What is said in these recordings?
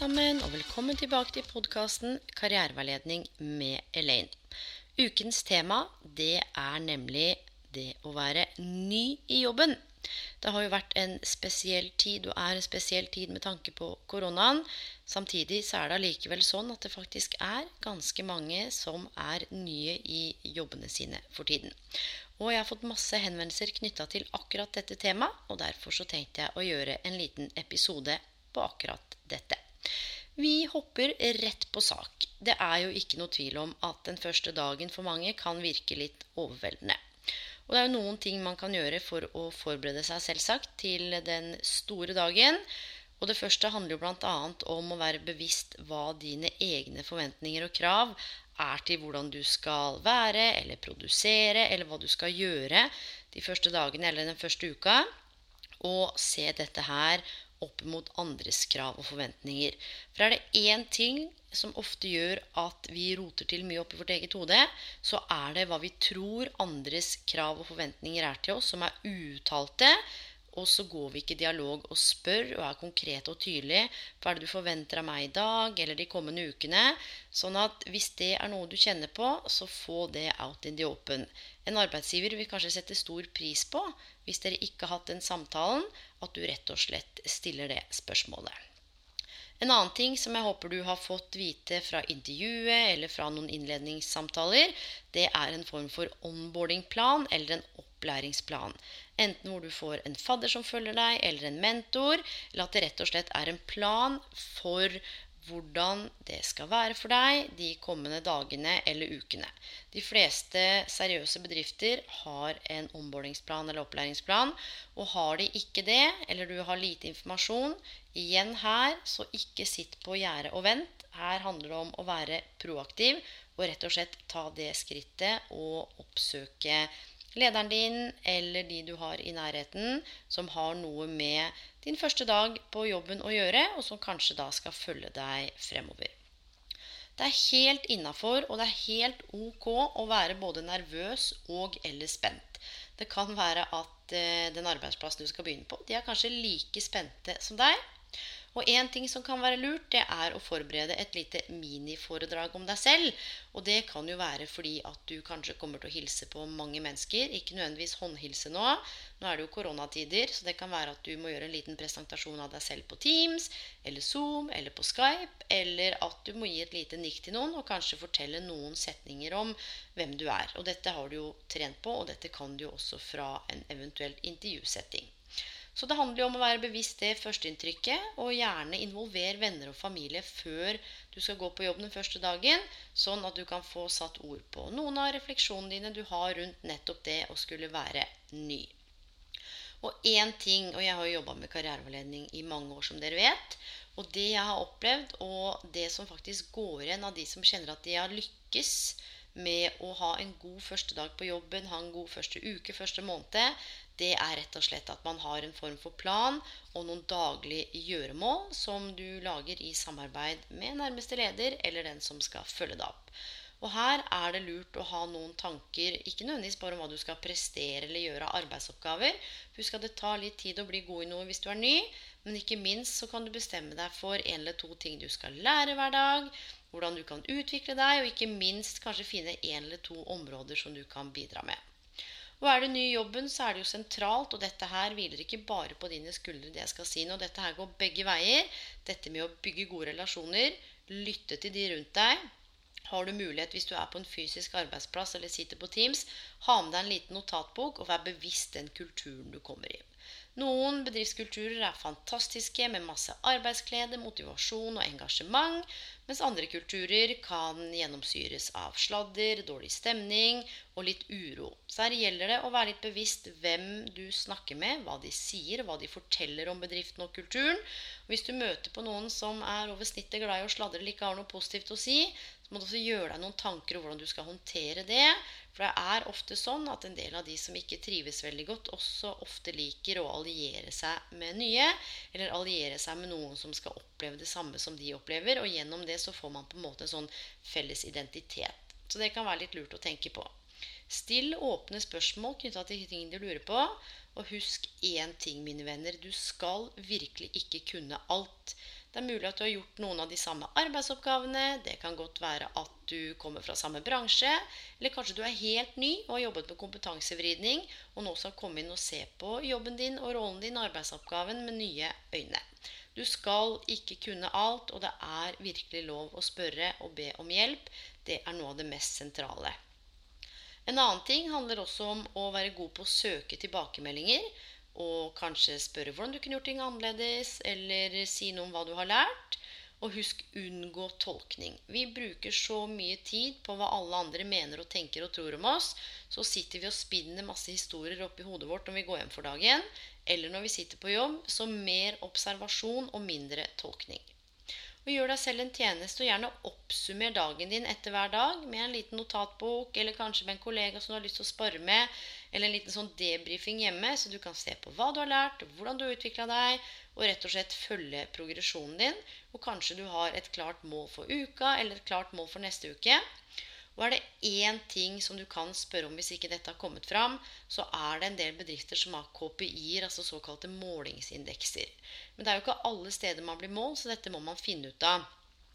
Sammen, og velkommen tilbake til podkasten Karriereveiledning med Elaine. Ukens tema det er nemlig det å være ny i jobben. Det har jo vært en spesiell tid, og er en spesiell tid med tanke på koronaen. Samtidig så er det allikevel sånn at det faktisk er ganske mange som er nye i jobbene sine for tiden. Og jeg har fått masse henvendelser knytta til akkurat dette temaet, og derfor så tenkte jeg å gjøre en liten episode på akkurat dette. Vi hopper rett på sak. Det er jo ikke noe tvil om at den første dagen for mange kan virke litt overveldende. Og det er jo noen ting man kan gjøre for å forberede seg selvsagt til den store dagen. Og det første handler jo bl.a. om å være bevisst hva dine egne forventninger og krav er til hvordan du skal være eller produsere, eller hva du skal gjøre de første dagene eller den første uka. Og se dette her opp mot andres krav og forventninger. For er det én ting som ofte gjør at vi roter til mye oppi vårt eget hode, så er det hva vi tror andres krav og forventninger er til oss, som er uuttalte. Og så går vi ikke i dialog og spør og er konkrete og tydelige. Hva er det du forventer av meg i dag eller de kommende ukene? Sånn at hvis det er noe du kjenner på, så få det out in the open. En arbeidsgiver vil kanskje sette stor pris på, hvis dere ikke har hatt den samtalen, at du rett og slett stiller det spørsmålet. En annen ting som jeg håper du har fått vite fra intervjuet eller fra noen innledningssamtaler, det er en form for onboardingplan eller en opplæringsplan. Enten hvor du får en fadder som følger deg, eller en mentor, eller at det rett og slett er en plan for hvordan det skal være for deg de kommende dagene eller ukene. De fleste seriøse bedrifter har en ombordingsplan eller opplæringsplan. Og har de ikke det, eller du har lite informasjon, igjen her, så ikke sitt på gjerdet og vent. Her handler det om å være proaktiv og rett og slett ta det skrittet og oppsøke lederen din eller de du har i nærheten som har noe med din første dag på jobben å gjøre, og som kanskje da skal følge deg fremover. Det er helt innafor og det er helt ok å være både nervøs og eller spent. Det kan være at eh, den arbeidsplassen du skal begynne på, de er kanskje like spente som deg. Og én ting som kan være lurt, det er å forberede et lite miniforedrag om deg selv. Og det kan jo være fordi at du kanskje kommer til å hilse på mange mennesker. Ikke nødvendigvis håndhilse nå. Nå er det jo koronatider, så det kan være at du må gjøre en liten presentasjon av deg selv på Teams eller Zoom eller på Skype. Eller at du må gi et lite nikk til noen og kanskje fortelle noen setninger om hvem du er. Og dette har du jo trent på, og dette kan du jo også fra en eventuell intervjusetting. Så det handler jo om å være bevisst det førsteinntrykket, og gjerne involver venner og familie før du skal gå på jobb den første dagen, sånn at du kan få satt ord på noen av refleksjonene dine du har rundt nettopp det å skulle være ny. Og én ting, og jeg har jo jobba med karriereveiledning i mange år, som dere vet. Og det jeg har opplevd, og det som faktisk går igjen av de som kjenner at de har lykkes med å ha en god første dag på jobben, ha en god første uke, første måned, det er rett og slett at man har en form for plan og noen daglige gjøremål som du lager i samarbeid med nærmeste leder eller den som skal følge deg opp. Og her er det lurt å ha noen tanker, ikke nødvendigvis bare om hva du skal prestere eller gjøre av arbeidsoppgaver. Husk at det tar litt tid å bli god i noe hvis du er ny. Men ikke minst så kan du bestemme deg for en eller to ting du skal lære hver dag. Hvordan du kan utvikle deg, og ikke minst kanskje finne en eller to områder som du kan bidra med. Og er du ny i jobben, så er det jo sentralt, og dette her hviler ikke bare på dine skuldre, det jeg skal si nå. Dette her går begge veier. Dette med å bygge gode relasjoner, lytte til de rundt deg. Har du mulighet, hvis du er på en fysisk arbeidsplass eller sitter på Teams, ha med deg en liten notatbok og vær bevisst den kulturen du kommer i. Noen bedriftskulturer er fantastiske med masse arbeidsglede, motivasjon og engasjement. Mens andre kulturer kan gjennomsyres av sladder, dårlig stemning og litt uro. Så her gjelder det å være litt bevisst hvem du snakker med, hva de sier, hva de forteller om bedriften og kulturen. Hvis du møter på noen som er over snittet glad i å sladre eller ikke har noe positivt å si, så må du også gjøre deg noen tanker om hvordan du skal håndtere det. For det er ofte sånn at en del av de som ikke trives veldig godt, også ofte liker å alliere seg med nye, eller alliere seg med noen som skal oppleve det samme som de opplever. Og gjennom det så får man på en måte en sånn felles identitet. Så det kan være litt lurt å tenke på. Still åpne spørsmål knytta til ting du lurer på. Og husk én ting, mine venner. Du skal virkelig ikke kunne alt. Det er mulig at du har gjort noen av de samme arbeidsoppgavene. Det kan godt være at du kommer fra samme bransje. Eller kanskje du er helt ny og har jobbet med kompetansevridning og nå skal komme inn og se på jobben din og rollen din, arbeidsoppgaven, med nye øyne. Du skal ikke kunne alt, og det er virkelig lov å spørre og be om hjelp. Det er noe av det mest sentrale. En annen ting handler også om å være god på å søke tilbakemeldinger og kanskje spørre hvordan du kunne gjort ting annerledes, eller si noe om hva du har lært. Og husk unngå tolkning. Vi bruker så mye tid på hva alle andre mener og tenker og tror om oss. Så sitter vi og spinner masse historier oppi hodet vårt når vi går hjem for dagen. Eller når vi sitter på jobb. Så mer observasjon og mindre tolkning. Og gjør deg selv en tjeneste, og gjerne oppsummer dagen din etter hver dag med en liten notatbok, eller kanskje med en kollega som du har lyst til å spare med, eller en liten sånn debrifing hjemme, så du kan se på hva du har lært, hvordan du har utvikla deg, og rett og slett følge progresjonen din. Og kanskje du har et klart mål for uka, eller et klart mål for neste uke. Og er det én ting som du kan spørre om hvis ikke dette har kommet fram, så er det en del bedrifter som har KPI-er, altså såkalte målingsindekser. Men det er jo ikke alle steder man blir målt, så dette må man finne ut av.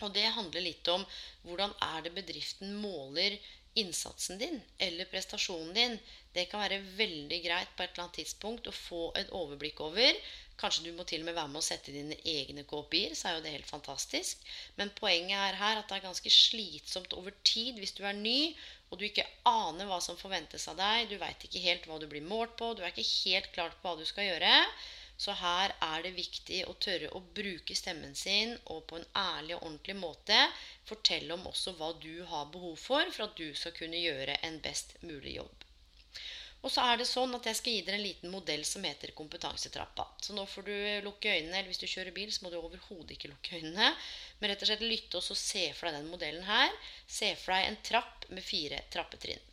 Og det handler litt om hvordan er det bedriften måler innsatsen din eller prestasjonen din. Det kan være veldig greit på et eller annet tidspunkt å få et overblikk over Kanskje du må til og med være med å sette dine egne KPI-er, så er jo det helt fantastisk. Men poenget er her at det er ganske slitsomt over tid hvis du er ny og du ikke aner hva som forventes av deg. Du veit ikke helt hva du blir målt på. Du er ikke helt klart på hva du skal gjøre. Så her er det viktig å tørre å bruke stemmen sin og på en ærlig og ordentlig måte fortelle om også hva du har behov for for at du skal kunne gjøre en best mulig jobb. Og så er det sånn at jeg skal gi dere en liten modell som heter kompetansetrappa. Så nå får du lukke øynene, eller hvis du kjører bil, så må du overhodet ikke lukke øynene. Men rett og slett lytte og se for deg den modellen her. Se for deg en trapp med fire trappetrinn.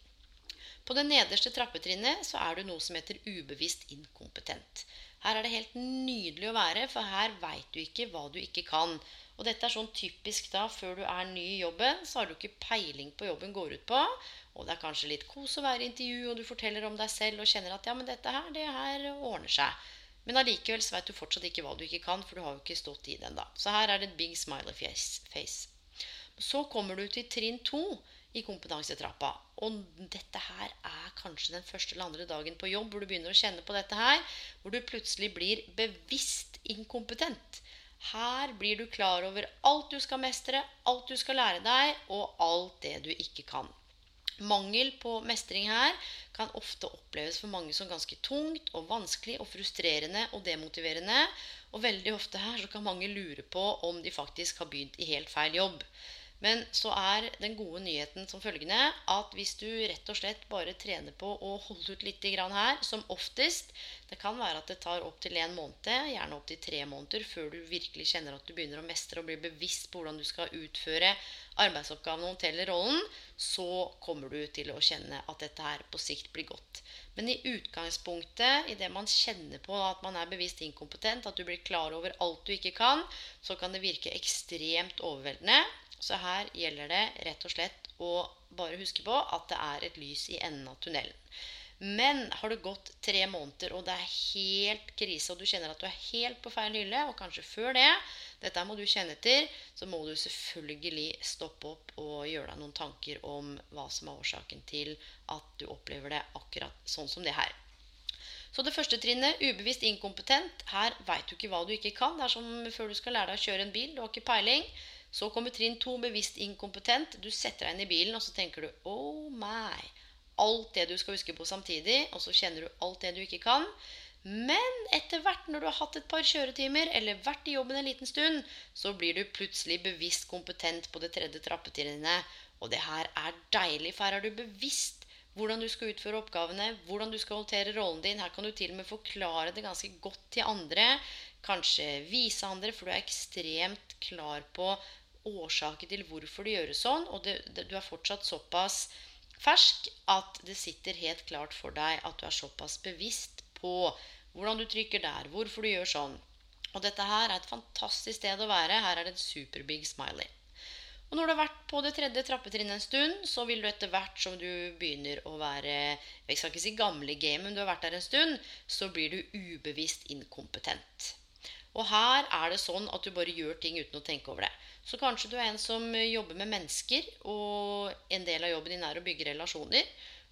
På det nederste trappetrinnet så er du noe som heter ubevisst inkompetent. Her er det helt nydelig å være, for her veit du ikke hva du ikke kan. Og dette er sånn typisk da, før du er ny i jobben, så har du ikke peiling på jobben går ut på. Og det er kanskje litt kos å være i intervju, og du forteller om deg selv og kjenner at ja, men dette her, det her ordner seg. Men allikevel så vet du fortsatt ikke hva du ikke kan, for du har jo ikke stått i det ennå. Så her er det et big smiley face. Så kommer du til trinn to i kompetansetrappa. Og dette her er kanskje den første eller andre dagen på jobb hvor du begynner å kjenne på dette her. Hvor du plutselig blir bevisst inkompetent. Her blir du klar over alt du skal mestre, alt du skal lære deg, og alt det du ikke kan. Mangel på mestring her kan ofte oppleves for mange som ganske tungt og vanskelig og frustrerende og demotiverende. Og veldig ofte her så kan mange lure på om de faktisk har begynt i helt feil jobb. Men så er den gode nyheten som følgende at hvis du rett og slett bare trener på å holde ut litt her, som oftest Det kan være at det tar opptil en måned, gjerne opptil tre måneder, før du virkelig kjenner at du begynner å mestre og bli bevisst på hvordan du skal utføre arbeidsoppgavene og rollen, så kommer du til å kjenne at dette her på sikt blir godt. Men i utgangspunktet, i det man kjenner på at man er bevisst inkompetent, at du blir klar over alt du ikke kan, så kan det virke ekstremt overveldende. Så her gjelder det rett og slett å bare huske på at det er et lys i enden av tunnelen. Men har det gått tre måneder, og det er helt krise, og du kjenner at du er helt på feil hylle, og kanskje før det Dette må du kjenne etter. Så må du selvfølgelig stoppe opp og gjøre deg noen tanker om hva som er årsaken til at du opplever det akkurat sånn som det her. Så det første trinnet, ubevisst inkompetent. Her veit du ikke hva du ikke kan. Det er som før du skal lære deg å kjøre en bil. Du har ikke peiling. Så kommer trinn to, bevisst inkompetent. Du setter deg inn i bilen, og så tenker du Oh my. Alt det du skal huske på samtidig, og så kjenner du alt det du ikke kan. Men etter hvert når du har hatt et par kjøretimer eller vært i jobben en liten stund, så blir du plutselig bevisst kompetent på det tredje trappetrinnet. Og det her er deilig, for her er du bevisst hvordan du skal utføre oppgavene, hvordan du skal håndtere rollen din. Her kan du til og med forklare det ganske godt til andre. Kanskje vise andre, for du er ekstremt klar på årsaken til hvorfor det gjør sånn. Og det, det, du er fortsatt såpass fersk at det sitter helt klart for deg at du er såpass bevisst på hvordan du trykker der, hvorfor du gjør sånn. Og dette her er et fantastisk sted å være. Her er det en superbig smiley. Og når du har vært på det tredje trappetrinnet en stund, så vil du etter hvert som du begynner å være Jeg skal ikke si gamle game, men du har vært der en stund, så blir du ubevisst inkompetent. Og her er det sånn at du bare gjør ting uten å tenke over det. Så kanskje du er en som jobber med mennesker, og en del av jobben din er å bygge relasjoner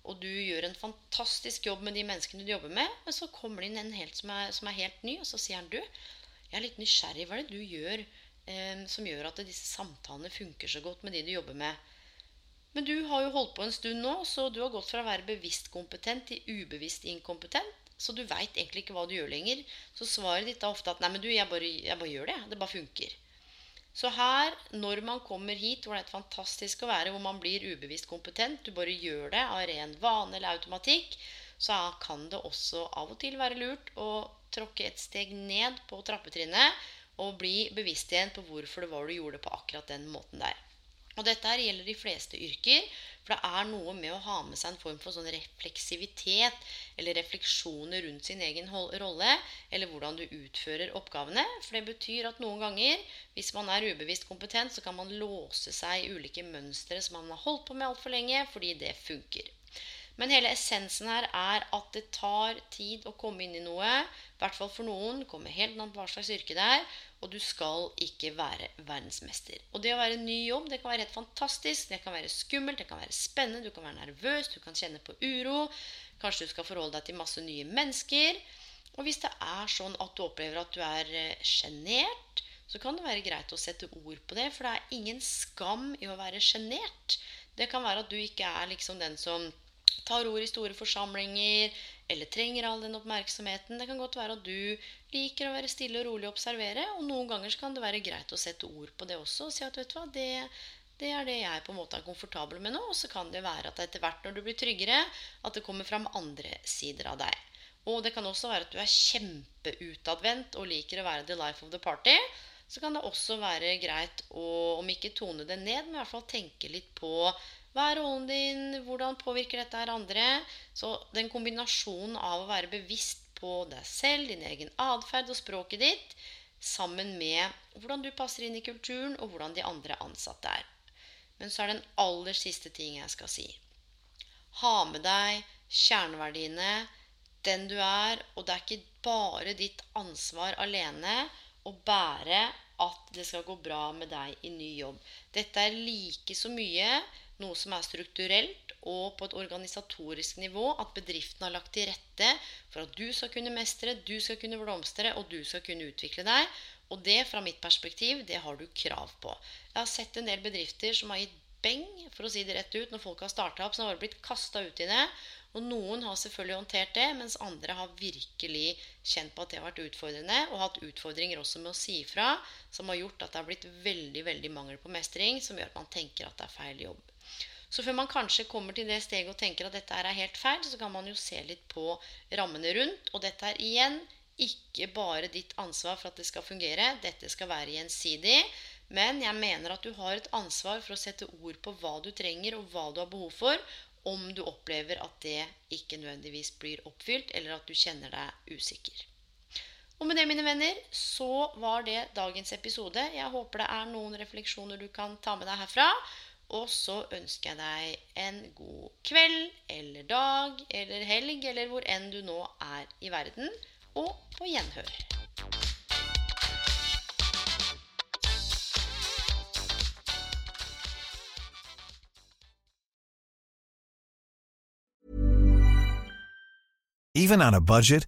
og du gjør en fantastisk jobb med de menneskene du jobber med, men så kommer det inn en helt som, er, som er, helt ny, og så sier han du, jeg er litt nysgjerrig. Hva er det du gjør eh, som gjør at disse samtalene funker så godt med de du jobber med? Men du har jo holdt på en stund nå, så du har gått fra å være bevisst kompetent til ubevisst inkompetent. Så du veit egentlig ikke hva du gjør lenger. Så svaret ditt er ofte at 'nei, men du, jeg bare, jeg bare gjør det. Det bare funker'. Så her, når man kommer hit hvor det er fantastisk å være, hvor man blir ubevisst kompetent, du bare gjør det av ren vane eller automatikk, så kan det også av og til være lurt å tråkke et steg ned på trappetrinnet og bli bevisst igjen på hvorfor det var du gjorde det på akkurat den måten der. Og dette gjelder de fleste yrker. For det er noe med å ha med seg en form for sånn refleksivitet eller refleksjoner rundt sin egen rolle, eller hvordan du utfører oppgavene. For det betyr at noen ganger, hvis man er ubevisst kompetent, så kan man låse seg i ulike mønstre som man har holdt på med altfor lenge, fordi det funker. Men hele essensen her er at det tar tid å komme inn i noe. I hvert fall for noen. Kommer helt an på hva slags yrke det er. Og du skal ikke være verdensmester. Og det å være ny jobb det kan være helt fantastisk. Det kan være skummelt, det kan være spennende, du kan være nervøs, du kan kjenne på uro. Kanskje du skal forholde deg til masse nye mennesker. Og hvis det er sånn at du opplever at du er eh, sjenert, så kan det være greit å sette ord på det. For det er ingen skam i å være sjenert. Det kan være at du ikke er liksom den som tar ord i store forsamlinger eller trenger all den oppmerksomheten. Det kan godt være at du liker å være stille og rolig og observere. Og noen ganger kan det være greit å sette ord på det også og si at vet du hva, det, det er det jeg på en måte er komfortabel med nå. Og så kan det være at etter hvert når du blir tryggere, at det kommer fram andre sider av deg. Og det kan også være at du er kjempeutadvendt og liker å være the life of the party. Så kan det også være greit å, om ikke tone det ned, men i hvert fall tenke litt på hva er rollen din? Hvordan påvirker dette her andre? Så den kombinasjonen av å være bevisst på deg selv, din egen atferd og språket ditt, sammen med hvordan du passer inn i kulturen, og hvordan de andre ansatte er. Men så er det den aller siste ting jeg skal si. Ha med deg kjerneverdiene, den du er, og det er ikke bare ditt ansvar alene å bære at det skal gå bra med deg i ny jobb. Dette er like så mye noe som er strukturelt og på et organisatorisk nivå. At bedriften har lagt til rette for at du skal kunne mestre, du skal kunne blomstre og du skal kunne utvikle deg. Og det, fra mitt perspektiv, det har du krav på. Jeg har sett en del bedrifter som har gitt beng, for å si det rett ut, når folk har starta opp, som har blitt kasta ut i det. Og noen har selvfølgelig håndtert det, mens andre har virkelig kjent på at det har vært utfordrende, og hatt utfordringer også med å si ifra, som har gjort at det har blitt veldig veldig mangel på mestring, som gjør at man tenker at det er feil jobb. Så før man kanskje kommer til det steget og tenker at dette er helt feil, så kan man jo se litt på rammene rundt. Og dette er igjen ikke bare ditt ansvar for at det skal fungere. Dette skal være gjensidig. Men jeg mener at du har et ansvar for å sette ord på hva du trenger, og hva du har behov for, om du opplever at det ikke nødvendigvis blir oppfylt, eller at du kjenner deg usikker. Og med det, mine venner, så var det dagens episode. Jeg håper det er noen refleksjoner du kan ta med deg herfra. Og så ønsker jeg deg en god kveld eller dag eller helg eller hvor enn du nå er i verden. Og på gjenhør. Even on a budget.